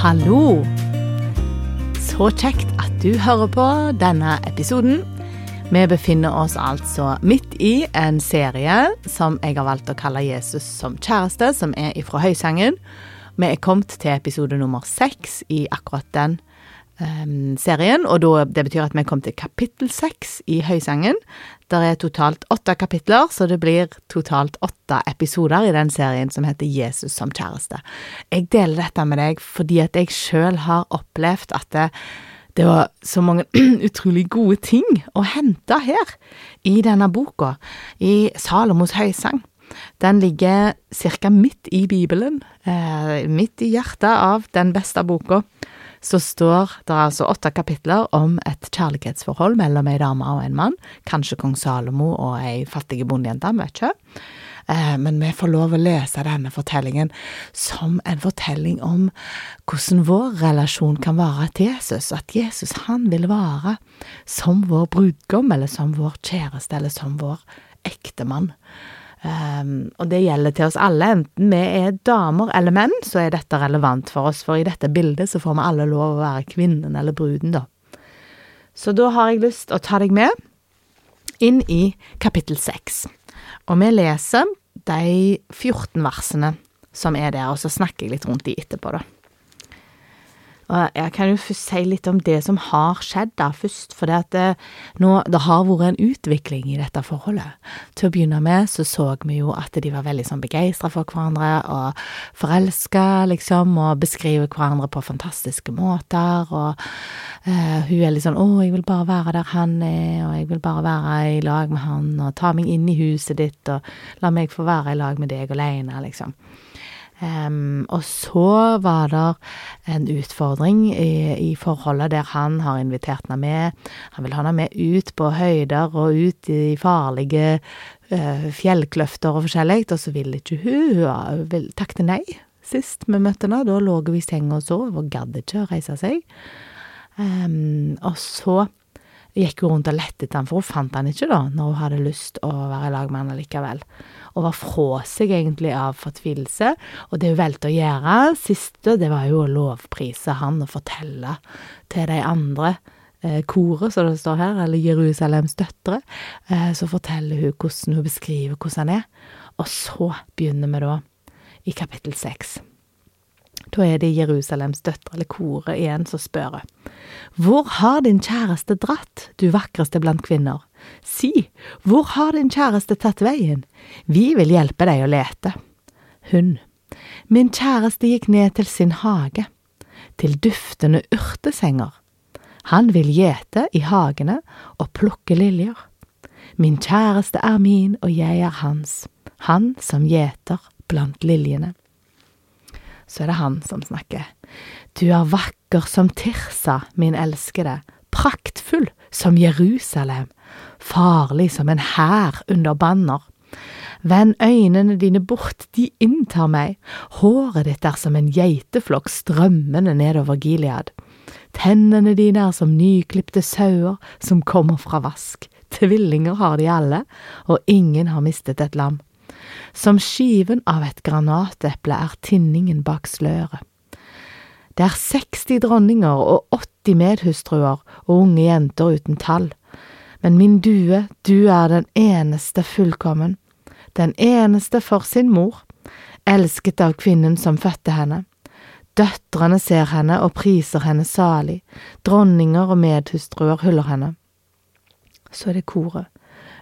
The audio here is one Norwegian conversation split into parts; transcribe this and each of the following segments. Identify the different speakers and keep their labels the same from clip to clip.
Speaker 1: Hallo! Så kjekt at du hører på denne episoden. Vi befinner oss altså midt i en serie som jeg har valgt å kalle Jesus som kjæreste, som er ifra Høysangen. Vi er kommet til episode nummer seks i akkurat den serien, og da, det betyr at vi kom til kapittel seks i Høysangen. Det er totalt åtte kapitler, så det blir totalt åtte episoder i den serien som heter Jesus som kjæreste. Jeg deler dette med deg fordi at jeg sjøl har opplevd at det, det var så mange utrolig gode ting å hente her, i denne boka, i Salomos høysang. Den ligger cirka midt i Bibelen, eh, midt i hjertet av den beste boka så står det altså åtte kapitler om et kjærlighetsforhold mellom ei dame og en mann, kanskje kong Salomo og ei fattig bondejente, vet ikke. Eh, men vi får lov å lese denne fortellingen som en fortelling om hvordan vår relasjon kan være til Jesus, at Jesus han vil være som vår brudgom, eller som vår kjæreste, eller som vår ektemann. Um, og det gjelder til oss alle, enten vi er damer eller menn, så er dette relevant for oss, for i dette bildet så får vi alle lov å være kvinnen eller bruden, da. Så da har jeg lyst å ta deg med inn i kapittel seks, og vi leser de 14 versene som er der, og så snakker jeg litt rundt de etterpå, da. Og jeg kan jo først si litt om det som har skjedd da, først, for det, det, nå, det har vært en utvikling i dette forholdet. Til å begynne med så så vi jo at de var veldig sånn begeistra for hverandre og forelska, liksom, og beskriver hverandre på fantastiske måter, og uh, hun er litt sånn 'Å, jeg vil bare være der han er, og jeg vil bare være i lag med han, og ta meg inn i huset ditt, og la meg få være i lag med deg aleine', liksom. Og så var det en utfordring i, i, forholdet der han har invitert henne med. Han vil ha henne med ut på høyder og ut i farlige uh, fjellkløfter og forskjellig, og så vil ikke hun. Hun vil, takte nei sist vi møtte henne. Da lå hun i senga og sov og gadd ikke å reise seg. Um, og så gikk hun rundt og lette etter han, for hun fant han ikke da, når hun hadde lyst å være i lag med han likevel og var fra seg egentlig av fortvilelse. Og det hun valgte å gjøre siste, det var jo å lovprise han og fortelle til de andre eh, koret, som det står her, eller Jerusalems døtre, eh, så forteller hun hvordan hun beskriver hvordan han er. Og så begynner vi da i kapittel seks. Da er det Jerusalems døtre, eller koret igjen, som spør. Hvor har din kjæreste dratt, du vakreste blant kvinner? Si, hvor har din kjæreste tatt veien? Vi vil hjelpe deg å lete. Hun, min kjæreste gikk ned til sin hage, til duftende urtesenger. Han vil gjete i hagene og plukke liljer. Min kjæreste er min, og jeg er hans, han som gjeter blant liljene. Så er det han som snakker. Du er vakker som Tirsa, min elskede, praktfull som Jerusalem, farlig som en hær under banner. Vend øynene dine bort, de inntar meg, håret ditt er som en geiteflokk strømmende nedover Gilead. Tennene dine er som nyklipte sauer som kommer fra vask, tvillinger har de alle, og ingen har mistet et lam. Som skiven av et granateple er tinningen bak sløret. Det er 60 dronninger og 80 medhustruer og unge jenter uten tall. Men min due, du er den eneste fullkommen, den eneste for sin mor, elsket av kvinnen som fødte henne. Døtrene ser henne og priser henne salig, dronninger og medhustruer hyller henne. Så er det koret.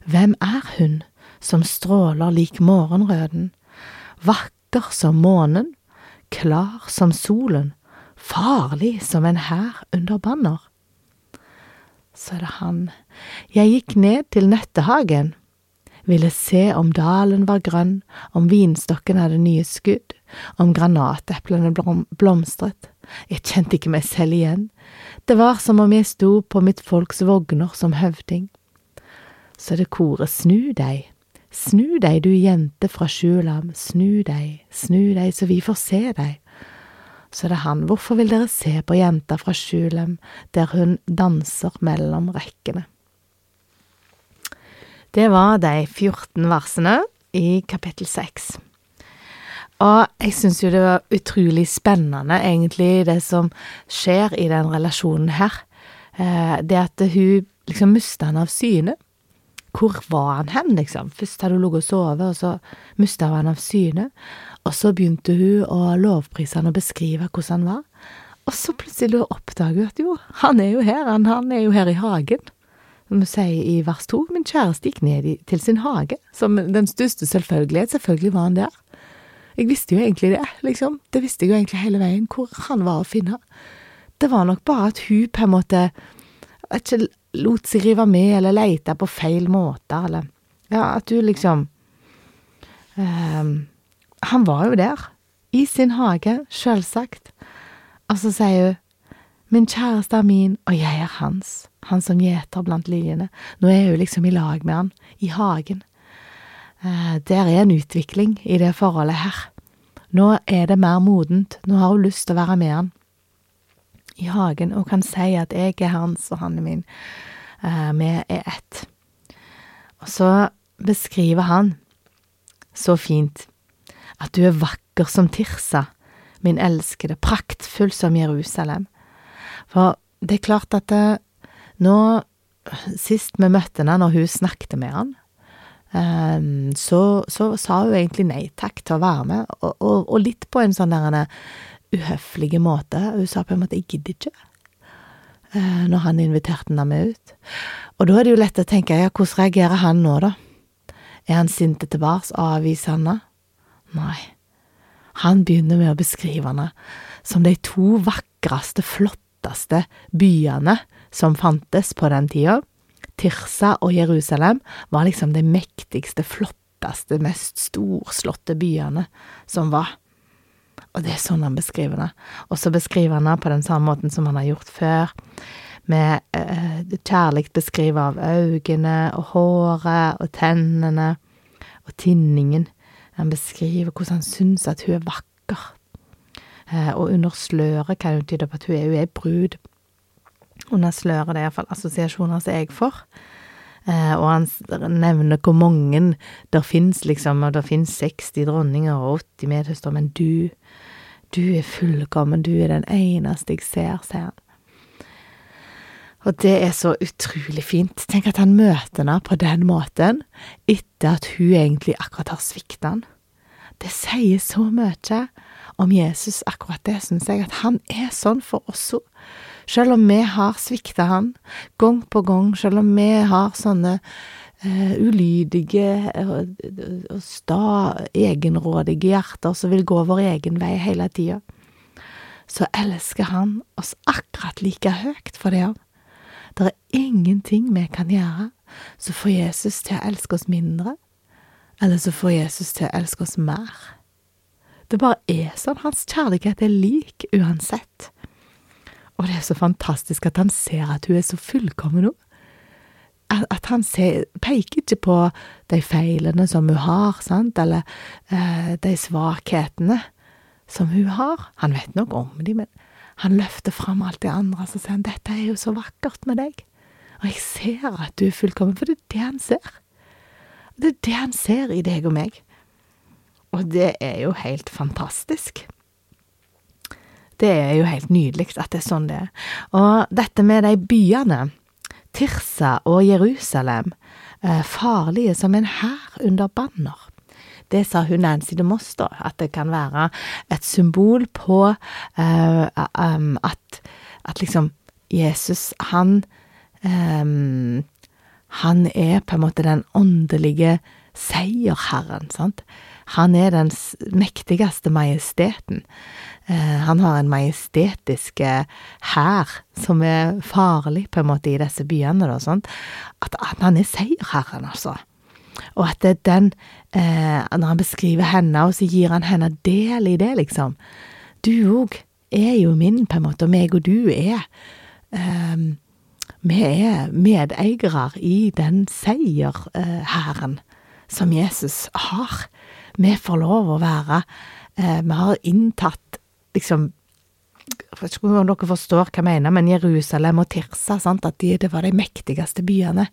Speaker 1: Hvem er hun som stråler lik morgenrøden, vakker som månen, klar som solen, farlig som en hær under banner? Er det han. Jeg gikk ned til nøttehagen, ville se om dalen var grønn, om vinstokken hadde nye skudd, om granateplene blom blomstret. Jeg kjente ikke meg selv igjen. Det var som om jeg sto på mitt folks vogner som høvding. Så det koret Snu deg, snu deg du jente fra Sjulam, snu deg, snu deg så vi får se deg så er det han. Hvorfor vil dere se på jenta fra Sjulem der hun danser mellom rekkene? Det var de 14 versene i kapittel 6. Og jeg syns jo det var utrolig spennende, egentlig, det som skjer i den relasjonen her. Eh, det at hun liksom mista han av syne. Hvor var han hen, liksom? Først hadde hun ligget og sovet, og så mista hun han av syne. Og så begynte hun å lovprise han og beskrive hvordan han var. Og så plutselig oppdager hun at jo, han er jo her, han, han er jo her i hagen. Som hun sier i vers to, min kjæreste gikk ned i, til sin hage, som den største selvfølgelighet, selvfølgelig var han der. Jeg visste jo egentlig det, liksom. Det visste jeg jo egentlig hele veien, hvor han var å finne. Det var nok bare at hun på en måte ikke lot seg rive med, eller leite på feil måter, eller Ja, at hun liksom um, Han var jo der, i sin hage, sjølsagt. Og så sier hun Min kjæreste er min, og jeg er hans, han som gjeter blant liljene. Nå er hun liksom i lag med han, i hagen. Eh, der er en utvikling i det forholdet her. Nå er det mer modent, nå har hun lyst til å være med han i hagen og kan si at jeg er hans og han er min. Eh, vi er ett. Og så beskriver han så fint at du er vakker som Tirsa, min elskede, praktfull som Jerusalem. For det er klart at det, nå, sist vi møtte henne, når hun snakket med han, Um, så, så, sa hun egentlig nei takk til å være med, og, og, og litt på en sånn der uhøflig måte. Hun sa på en måte 'jeg gidder ikke', når han inviterte henne med ut. Og da er det jo lett å tenke ja, hvordan reagerer han nå, da? Er han sint tilbake? Avviser han henne? Nei. Han begynner med å beskrive henne som de to vakreste, flotteste byene som fantes på den tida Tirsa og Jerusalem var liksom de mektigste, flotteste, mest storslåtte byene som var. Og det er sånn han beskriver det. Og så beskriver han det på den samme måten som han har gjort før, med eh, kjærlig beskriver av øynene og håret og tennene og tinningen. Han beskriver hvordan han syns at hun er vakker. Eh, og under sløret kan det tyde på at hun er, hun brud under sløret. Det er iallfall assosiasjoner som jeg får. Eh, og han nevner hvor mange der fins, liksom, og der fins 60 dronninger og 80 medhøster, men du, du er fullkommen, du er den eneste jeg ser, sier han. Og det er så utrolig fint. Tenk at han møter henne på den måten, etter at hun egentlig akkurat har svikta han. Det sier så mye om Jesus, akkurat det, syns jeg, at han er sånn for oss òg. Selv om vi har svikta han gang på gang, selv om vi har sånne uh, ulydige og, og sta, egenrådige hjerter som vil gå vår egen vei hele tida, så elsker han oss akkurat like høyt for det òg. Det er ingenting vi kan gjøre som får Jesus til å elske oss mindre, eller som får Jesus til å elske oss mer. Det bare er sånn. Hans kjærlighet er lik uansett. Og det er så fantastisk at han ser at hun er så fullkommen nå. At han ser, peker ikke på de feilene som hun har, sant, eller eh, de svakhetene som hun har. Han vet nok om dem, men han løfter fram alt det andre, så sier han dette er jo så vakkert med deg. Og jeg ser at du er fullkommen, for det er det han ser. Det er det han ser i deg og meg. Og det er jo helt fantastisk. Det er jo helt nydelig at det er sånn det er. Og dette med de byene, Tirsa og Jerusalem, eh, farlige som en hær under banner. Det sa hun Nancy de Moss, da, at det kan være et symbol på uh, um, at, at, liksom Jesus, han um, Han er på en måte den åndelige seierherren, sant? Han er den mektigste majesteten. Eh, han har en majestetisk hær som er farlig, på en måte, i disse byene, da, sånt. At, at han er seierherren, altså. Og at det er den eh, Når han beskriver henne, og så gir han henne del i det, liksom. Du òg er jo min, på en måte, og meg og du er eh, Vi er medeiere i den seierherren eh, som Jesus har. Vi får lov å være eh, Vi har inntatt liksom jeg vet ikke om dere forstår hva jeg mener, men Jerusalem og Tirsa, sant, at de, det var de mektigste byene.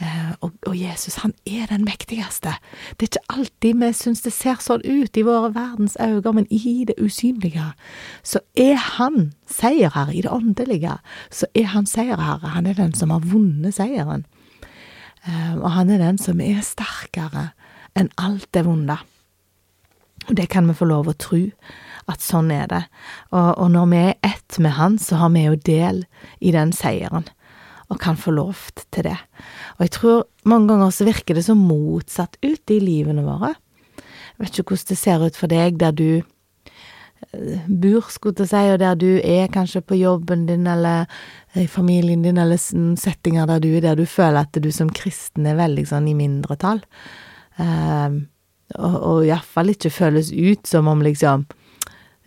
Speaker 1: Eh, og, og, Jesus, han er den mektigste. Det er ikke alltid vi syns det ser sånn ut i våre verdens øyne, men i det usynlige så er han seierherre. I det åndelige så er han seierherre. Han er den som har vunnet seieren. Eh, og han er den som er sterkere enn alt det vonde. Og det kan vi få lov å tro, at sånn er det. Og, og når vi er ett med Han, så har vi jo del i den seieren, og kan få lov til det. Og jeg tror mange ganger så virker det så motsatt ut i livene våre. Jeg vet ikke hvordan det ser ut for deg der du eh, bor, skulle jeg si, og der du er kanskje på jobben din eller i familien din, eller settinger der du er, der du føler at du som kristen er veldig sånn i mindretall. Um, og, og iallfall ikke føles ut som om liksom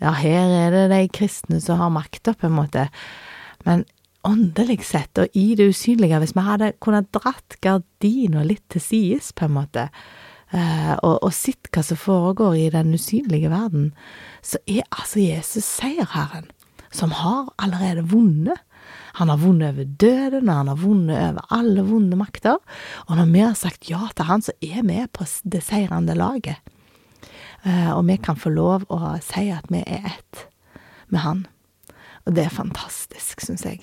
Speaker 1: Ja, her er det de kristne som har makta, på en måte. Men åndelig sett, og i det usynlige, hvis vi hadde kunnet dratt gardina litt til sides, på en måte, uh, og, og sett hva som foregår i den usynlige verden, så er altså Jesus seierherren, som har allerede vunnet. Han har vunnet over døden, han har vunnet over alle vonde makter. Og når vi har sagt ja til han, så er vi på det seirende laget. Eh, og vi kan få lov å si at vi er ett med han. Og det er fantastisk, syns jeg.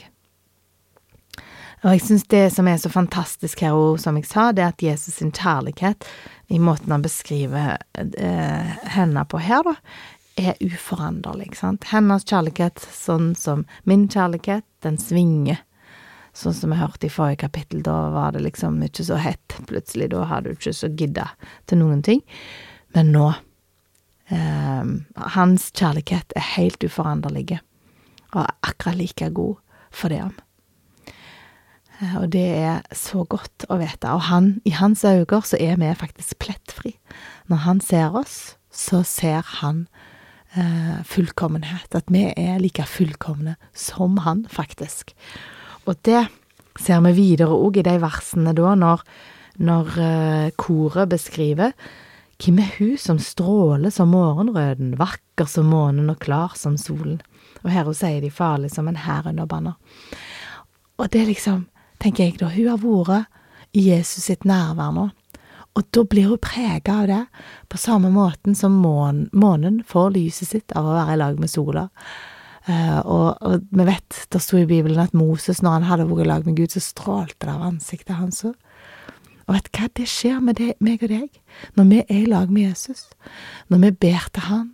Speaker 1: Og jeg syns det som er så fantastisk her òg, som jeg sa, det er at Jesus sin kjærlighet, i måten han beskriver eh, henne på her, da, er uforanderlig, sant. Hennes kjærlighet, sånn som min kjærlighet, den svinger. Sånn som vi hørte i forrige kapittel, da var det liksom ikke så hett plutselig, da har du ikke så gidda til noen ting. Men nå eh, Hans kjærlighet er helt uforanderlig, og er akkurat like god for det om. Eh, og det er så godt å vite. Og han, i hans øyne så er vi faktisk plettfri. Når han ser oss, så ser han eh, fullkommenhet. At vi er like fullkomne som han, faktisk. Og det ser vi videre òg i de versene da, når, når eh, koret beskriver hvem er hun som stråler som morgenrøden, vakker som månen og klar som solen? Og her hun sier de farlig som en hær under banner. Og det er liksom, tenker jeg da, hun har vært i Jesus sitt nærvær nå. Og da blir hun prega av det, på samme måten som månen, månen får lyset sitt av å være i lag med sola. Uh, og, og, vi vet, det sto i Bibelen at Moses, når han hadde vært i lag med Gud, så strålte det av ansiktet hans. Og vet du hva, det skjer med det, meg og deg når vi er i lag med Jesus. Når vi ber til Han,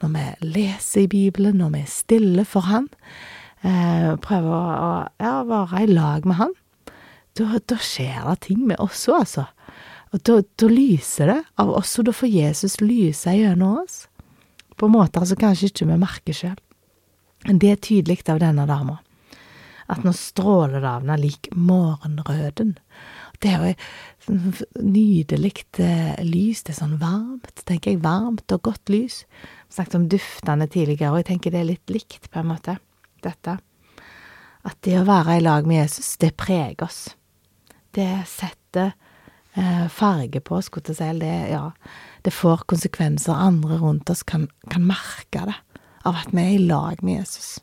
Speaker 1: når vi leser i Bibelen, når vi er stille for Han, uh, prøver å, å ja, være i lag med Han, da, da skjer det ting med oss òg, altså. Og da, da lyser det av oss, og da får Jesus lyse gjennom oss. På måter som kanskje ikke vi merker sjøl. Det er tydelig av denne dama. At nå stråler det av henne lik morgenrøden. Det er jo et nydelig eh, lys. Det er sånn varmt, tenker jeg. Varmt og godt lys. Vi snakket om duftene tidligere, og jeg tenker det er litt likt, på en måte, dette. At det å være i lag med Jesus, det preger oss. Det setter eh, farge på, skulle jeg si. Det, ja, det får konsekvenser. Andre rundt oss kan, kan merke det, av at vi er i lag med Jesus.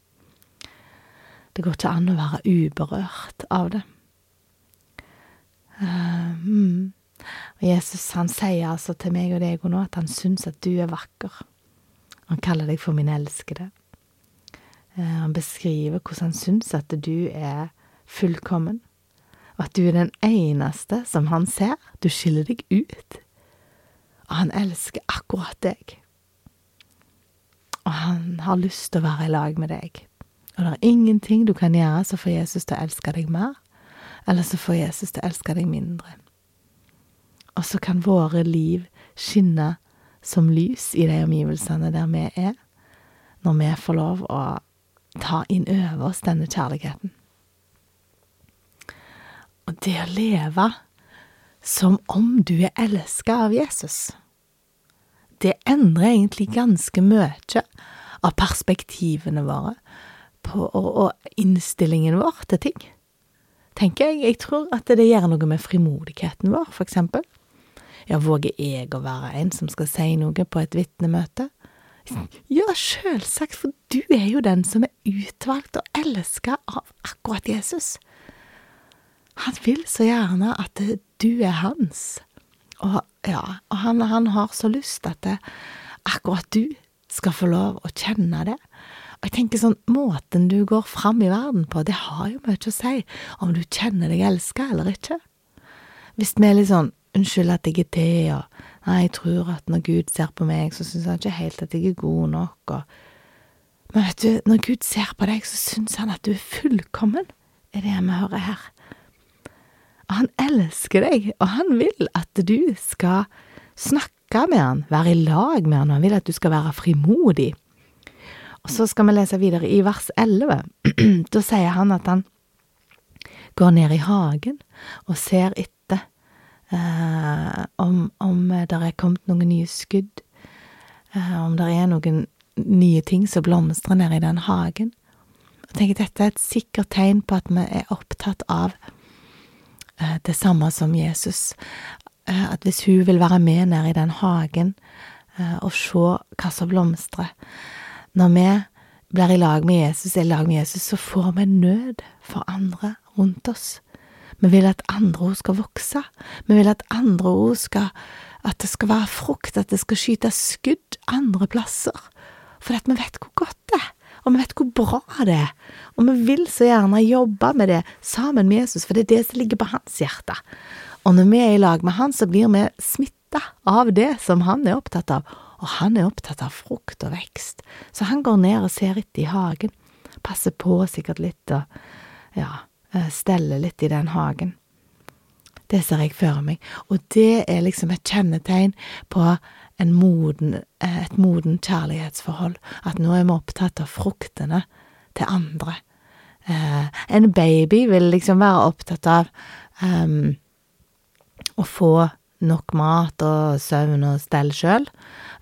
Speaker 1: Det går ikke an å være uberørt av det. Uh, mm. Og Jesus han sier altså til meg og deg nå at han syns at du er vakker. Han kaller deg for min elskede. Uh, han beskriver hvordan han syns at du er fullkommen at du er den eneste som han ser. Du skiller deg ut. Og han elsker akkurat deg. Og han har lyst til å være i lag med deg. Og det er ingenting du kan gjøre som får Jesus til å elske deg mer, eller som får Jesus til å elske deg mindre. Og så kan våre liv skinne som lys i de omgivelsene der vi er, når vi får lov å ta inn over oss denne kjærligheten. Og det å leve som om du er elska av Jesus, det endrer egentlig ganske mye av perspektivene våre på, og, og innstillingen vår til ting. Tenker jeg. Jeg tror at det gjør noe med frimodigheten vår, for eksempel. Ja, våger jeg å være en som skal si noe på et vitnemøte? Ja, sjølsagt, for du er jo den som er utvalgt og elska av akkurat Jesus. Han vil så gjerne at du er hans. Og, ja, og han, han, har så lyst at det, akkurat du skal få lov å kjenne det. Og jeg tenker sånn, måten du går fram i verden på, det har jo mye å si om du kjenner deg elska eller ikke. Hvis vi er litt sånn unnskyld at jeg er det', og nei, jeg tror at når Gud ser på meg, så syns han ikke helt at jeg er god nok, og Men vet du, når Gud ser på deg, så syns han at du er fullkommen, er det vi hører her. Elsker deg, og han vil at du skal snakke med han, være i lag med han, og han vil at du skal være frimodig. Og så skal vi lese videre i vers 11. da sier han at han går ned i hagen og ser etter eh, om, om det er kommet noen nye skudd, eh, om det er noen nye ting som blomstrer nede i den hagen. Jeg tenker Dette er et sikkert tegn på at vi er opptatt av det samme som Jesus. Eh, at hvis hun vil være med nede i den hagen eh, og se hva som blomstrer Når vi blir i lag med Jesus, i lag med Jesus, så får vi nød for andre rundt oss. Vi vil at andre ord skal vokse. Vi vil at andre ord skal At det skal være frukt, at det skal skyte skudd andre plasser. For at vi vet hvor godt det er, og vi vet hvor bra det er. Og vi vil så gjerne jobbe med det sammen med Jesus, for det er det som ligger på hans hjerte. Og når vi er i lag med han, så blir vi smitta av det som han er opptatt av. Og han er opptatt av frukt og vekst, så han går ned og ser etter i hagen. Passer på sikkert litt og ja, steller stelle litt i den hagen. Det ser jeg for meg, og det er liksom et kjennetegn på moden, eh, et moden kjærlighetsforhold, at nå er vi opptatt av fruktene til andre. Eh, en baby vil liksom være opptatt av um, å få nok mat og søvn og stell sjøl.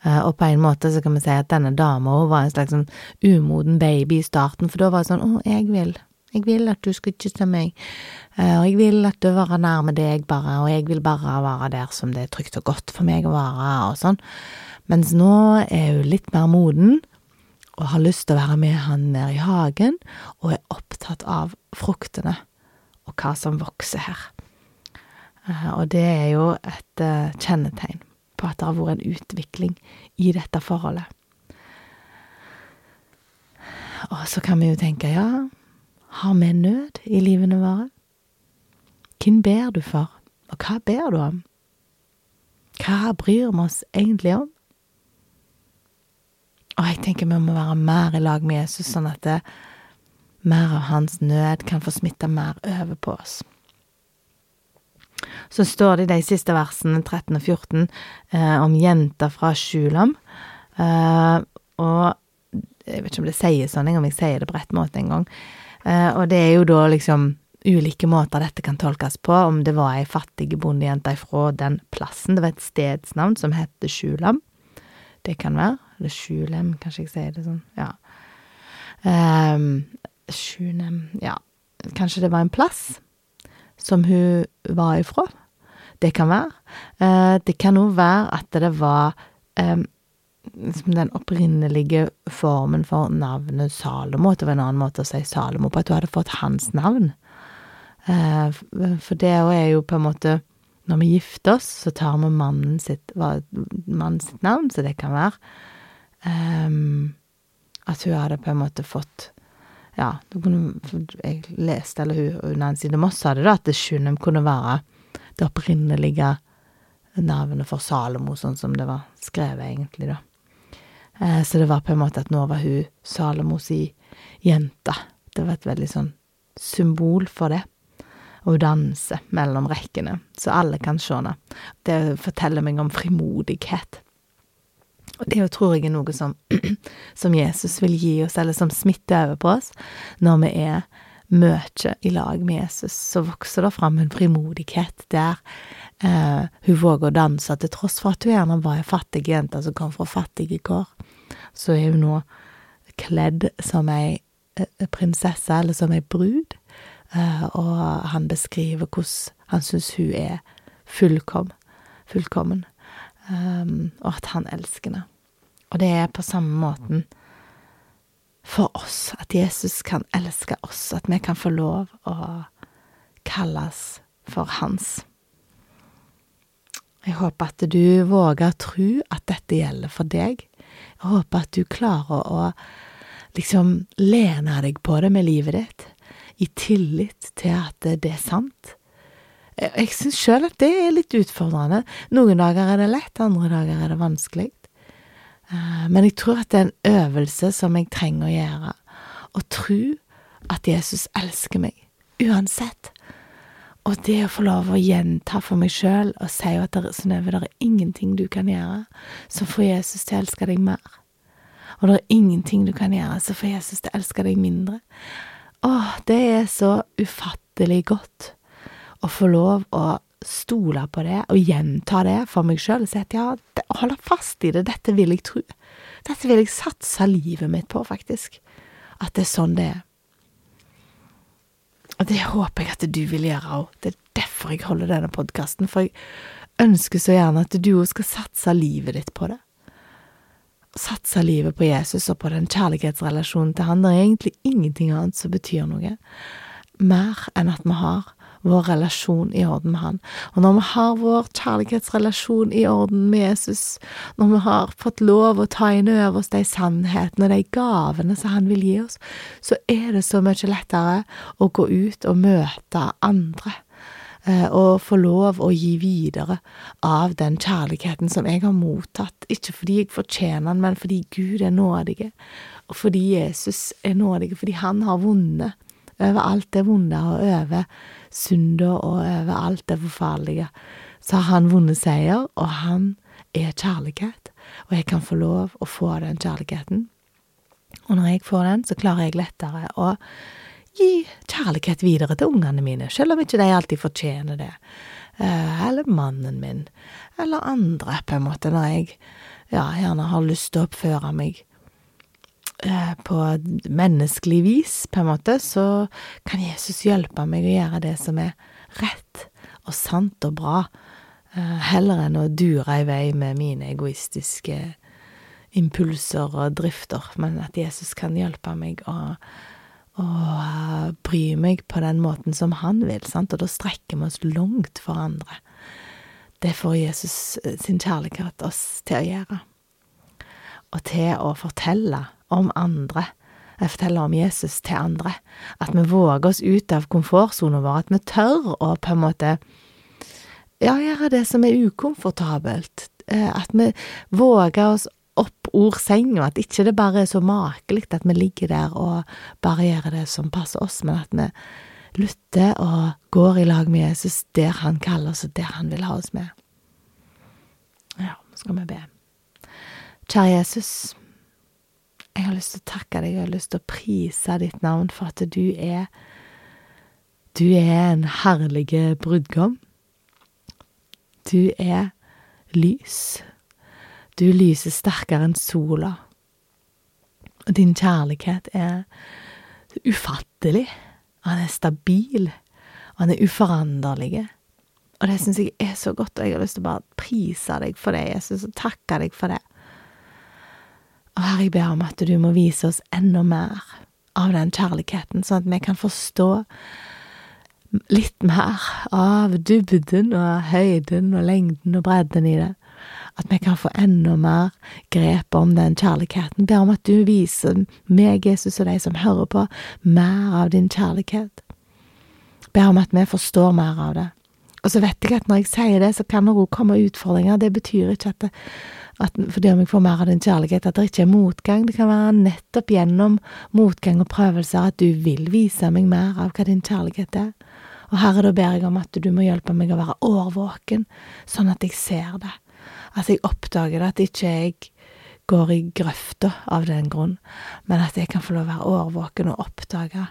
Speaker 1: Uh, og på en måte så kan vi si at denne dama var en slags sånn umoden baby i starten, for da var det sånn å, jeg vil, jeg vil at du skal kysse meg, eh, og jeg vil at du være nærme deg, bare, og jeg vil bare være der som det er trygt og godt for meg å være, og sånn. Mens nå er hun litt mer moden, og har lyst til å være med han nede i hagen, og er opptatt av fruktene og hva som vokser her. Eh, og det er jo et eh, kjennetegn på at det har vært en utvikling i dette forholdet. Og så kan vi jo tenke, ja, har vi nød i livene våre? Hvem ber du for, og hva ber du om? Hva bryr vi oss egentlig om? Og jeg tenker vi må være mer i lag med Jesus, sånn at det, mer av hans nød kan få smitte mer over på oss. Så står det i de siste versene, 13 og 14, eh, om jenta fra Sjulam. Eh, og jeg vet ikke om det sier sånn, om jeg sier det på rett måte en gang. Eh, og det er jo da liksom ulike måter dette kan tolkes på, om det var ei fattig bondejente ifra den plassen. Det var et stedsnavn som het Sjulam. Det kan være. Eller Sjulem, kanskje jeg sier det sånn. Ja. Um, Sjunem Ja, kanskje det var en plass som hun var ifra. Det kan være. Uh, det kan òg være at det var um, liksom den opprinnelige formen for navnet Salomo. Det var en annen måte å si Salomo på, at du hadde fått hans navn. Eh, for det er jo på en måte Når vi gifter oss, så tar vi mannen sitt, mannen sitt navn, så det kan være um, at hun hadde på en måte fått Ja, jeg leste, eller hun Nancy de Moss sa det, at det Shunem kunne være det opprinnelige navnet for Salomo, sånn som det var skrevet, egentlig, da. Eh, så det var på en måte at nå var hun Salomos i jente. Det var et veldig sånn symbol for det. Og hun danser mellom rekkene, så alle kan se henne. Det forteller meg om frimodighet. Og det tror jeg er noe som, som Jesus vil gi oss, eller som smitter over på oss, når vi er mye i lag med Jesus. Så vokser det fram en frimodighet der eh, hun våger å danse, til tross for at hun gjerne var ei fattig jente som kom fra fattige kår så er hun nå kledd som ei eh, prinsesse, eller som ei brud, eh, og han beskriver hvordan han syns hun er fullkom, fullkommen, um, og at han elsker henne. Og det er på samme måten for oss, at Jesus kan elske oss, at vi kan få lov å kalles for hans. Jeg håper at du våger å tro at dette gjelder for deg. Jeg håper at du klarer å liksom lene deg på det med livet ditt, i tillit til at det er sant. Jeg syns sjøl at det er litt utfordrende. Noen dager er det lett, andre dager er det vanskelig. Eh, men jeg tror at det er en øvelse som jeg trenger å gjøre. Å tro at Jesus elsker meg, uansett. Og det å få lov å gjenta for meg sjøl og si at det, Synnøve, det er ingenting du kan gjøre som får Jesus til å elske deg mer. Og det er ingenting du kan gjøre som får Jesus til å elske deg mindre. Åh, det er så ufattelig godt å få lov å stole på det og gjenta det for meg sjøl og si at ja, holde fast i det, dette vil jeg tro. Dette vil jeg satse livet mitt på, faktisk. At det er sånn det er. Og det håper jeg at du vil gjøre òg. Det er derfor jeg holder denne podkasten, for jeg ønsker så gjerne at du òg skal satse livet ditt på det. Satse livet på Jesus og på den kjærlighetsrelasjonen til han. Det er egentlig ingenting annet som betyr noe mer enn at vi har vår relasjon i orden med Han. Og når vi har vår kjærlighetsrelasjon i orden med Jesus, når vi har fått lov å ta inn over oss de sannhetene og de gavene som Han vil gi oss, så er det så mye lettere å gå ut og møte andre eh, og få lov å gi videre av den kjærligheten som jeg har mottatt, ikke fordi jeg fortjener den, men fordi Gud er nådig, og fordi Jesus er nådig, fordi han har vunnet over alt det vonde og over synda og over alt det forferdelige, så har han vunnet seier, og han er kjærlighet, og jeg kan få lov å få den kjærligheten. Og når jeg får den, så klarer jeg lettere å gi kjærlighet videre til ungene mine, selv om ikke de alltid fortjener det. Eh, eller mannen min, eller andre, på en måte, når jeg ja, gjerne har lyst til å oppføre meg på menneskelig vis, på en måte, så kan Jesus hjelpe meg å gjøre det som er rett og sant og bra, eh, heller enn å dure i vei med mine egoistiske impulser og drifter, men at Jesus kan hjelpe meg å, å eh, bry meg på den måten som han vil, sant, og da strekker vi oss langt for andre. Det får Jesus sin kjærlighet oss til å gjøre, og til å fortelle om andre. Jeg forteller om Jesus til andre. At vi våger oss ut av komfortsonen vår. At vi tør å på en måte ja, gjøre det som er ukomfortabelt. Eh, at vi våger oss opp ord senga, at ikke det bare er så makelig at vi ligger der og bare gjør det som passer oss, men at vi lytter og går i lag med Jesus der han kaller oss, og der han vil ha oss med. Ja, nå skal vi be. Kjære Jesus. Jeg har lyst til å takke deg, jeg har lyst til å prise ditt navn for at du er Du er en herlig brudgom. Du er lys. Du lyser sterkere enn sola. Og din kjærlighet er ufattelig. Han er stabil. Og han er uforanderlig. Og det syns jeg er så godt, og jeg har lyst til å bare prise deg for det, Jesus, og takke deg for det. Og Herre, jeg ber om at du må vise oss enda mer av den kjærligheten, sånn at vi kan forstå litt mer av dybden og høyden og lengden og bredden i det. At vi kan få enda mer grep om den kjærligheten. Ber om at du viser meg, Jesus, og de som hører på, mer av din kjærlighet. Ber om at vi forstår mer av det. Og så vet jeg at når jeg sier det, så kan det òg komme utfordringer. Det betyr ikke at det, at fordi om jeg får mer av din kjærlighet, at det ikke er motgang. Det kan være nettopp gjennom motgang og prøvelser at du vil vise meg mer av hva din kjærlighet er. Og Herre, da ber jeg om at du må hjelpe meg å være årvåken, sånn at jeg ser det. At jeg oppdager det, at ikke jeg går i grøfta av den grunn, men at jeg kan få lov å være årvåken og oppdage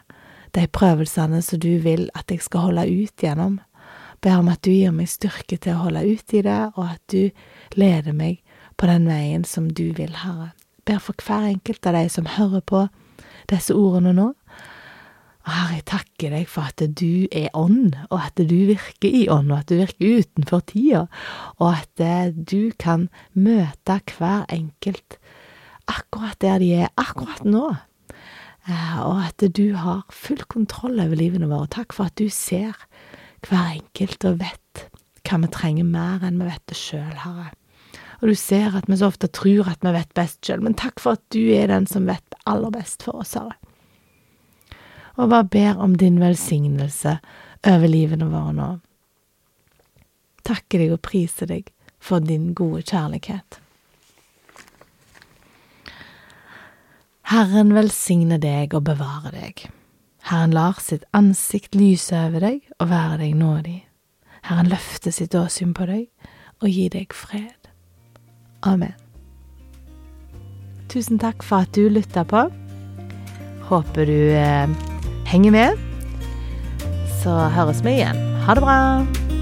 Speaker 1: de prøvelsene som du vil at jeg skal holde ut gjennom. Ber om at du gir meg styrke til å holde ut i det, og at du leder meg på den veien som du vil, Herre. Ber for hver enkelt av de som hører på disse ordene nå. Og Herre, jeg takker deg for at du er ånd, og at du virker i ånd, og at du virker utenfor tida, og at eh, du kan møte hver enkelt akkurat der de er akkurat nå. Eh, og at du har full kontroll over livene våre. Takk for at du ser hver enkelt og vet hva vi trenger mer enn vi vet det sjøl, Herre. Og du ser at vi så ofte tror at vi vet best sjøl, men takk for at du er den som vet aller best for oss, Herre. Og bare ber om din velsignelse over livene våre nå. Takker deg og priser deg for din gode kjærlighet. Herren velsigne deg og bevare deg. Herren lar sitt ansikt lyse over deg og være deg nådig. Herren løfter sitt åsyn på deg og gir deg fred. Amen. Tusen takk for at du lytta på. Håper du eh, henger med. Så høres vi igjen. Ha det bra.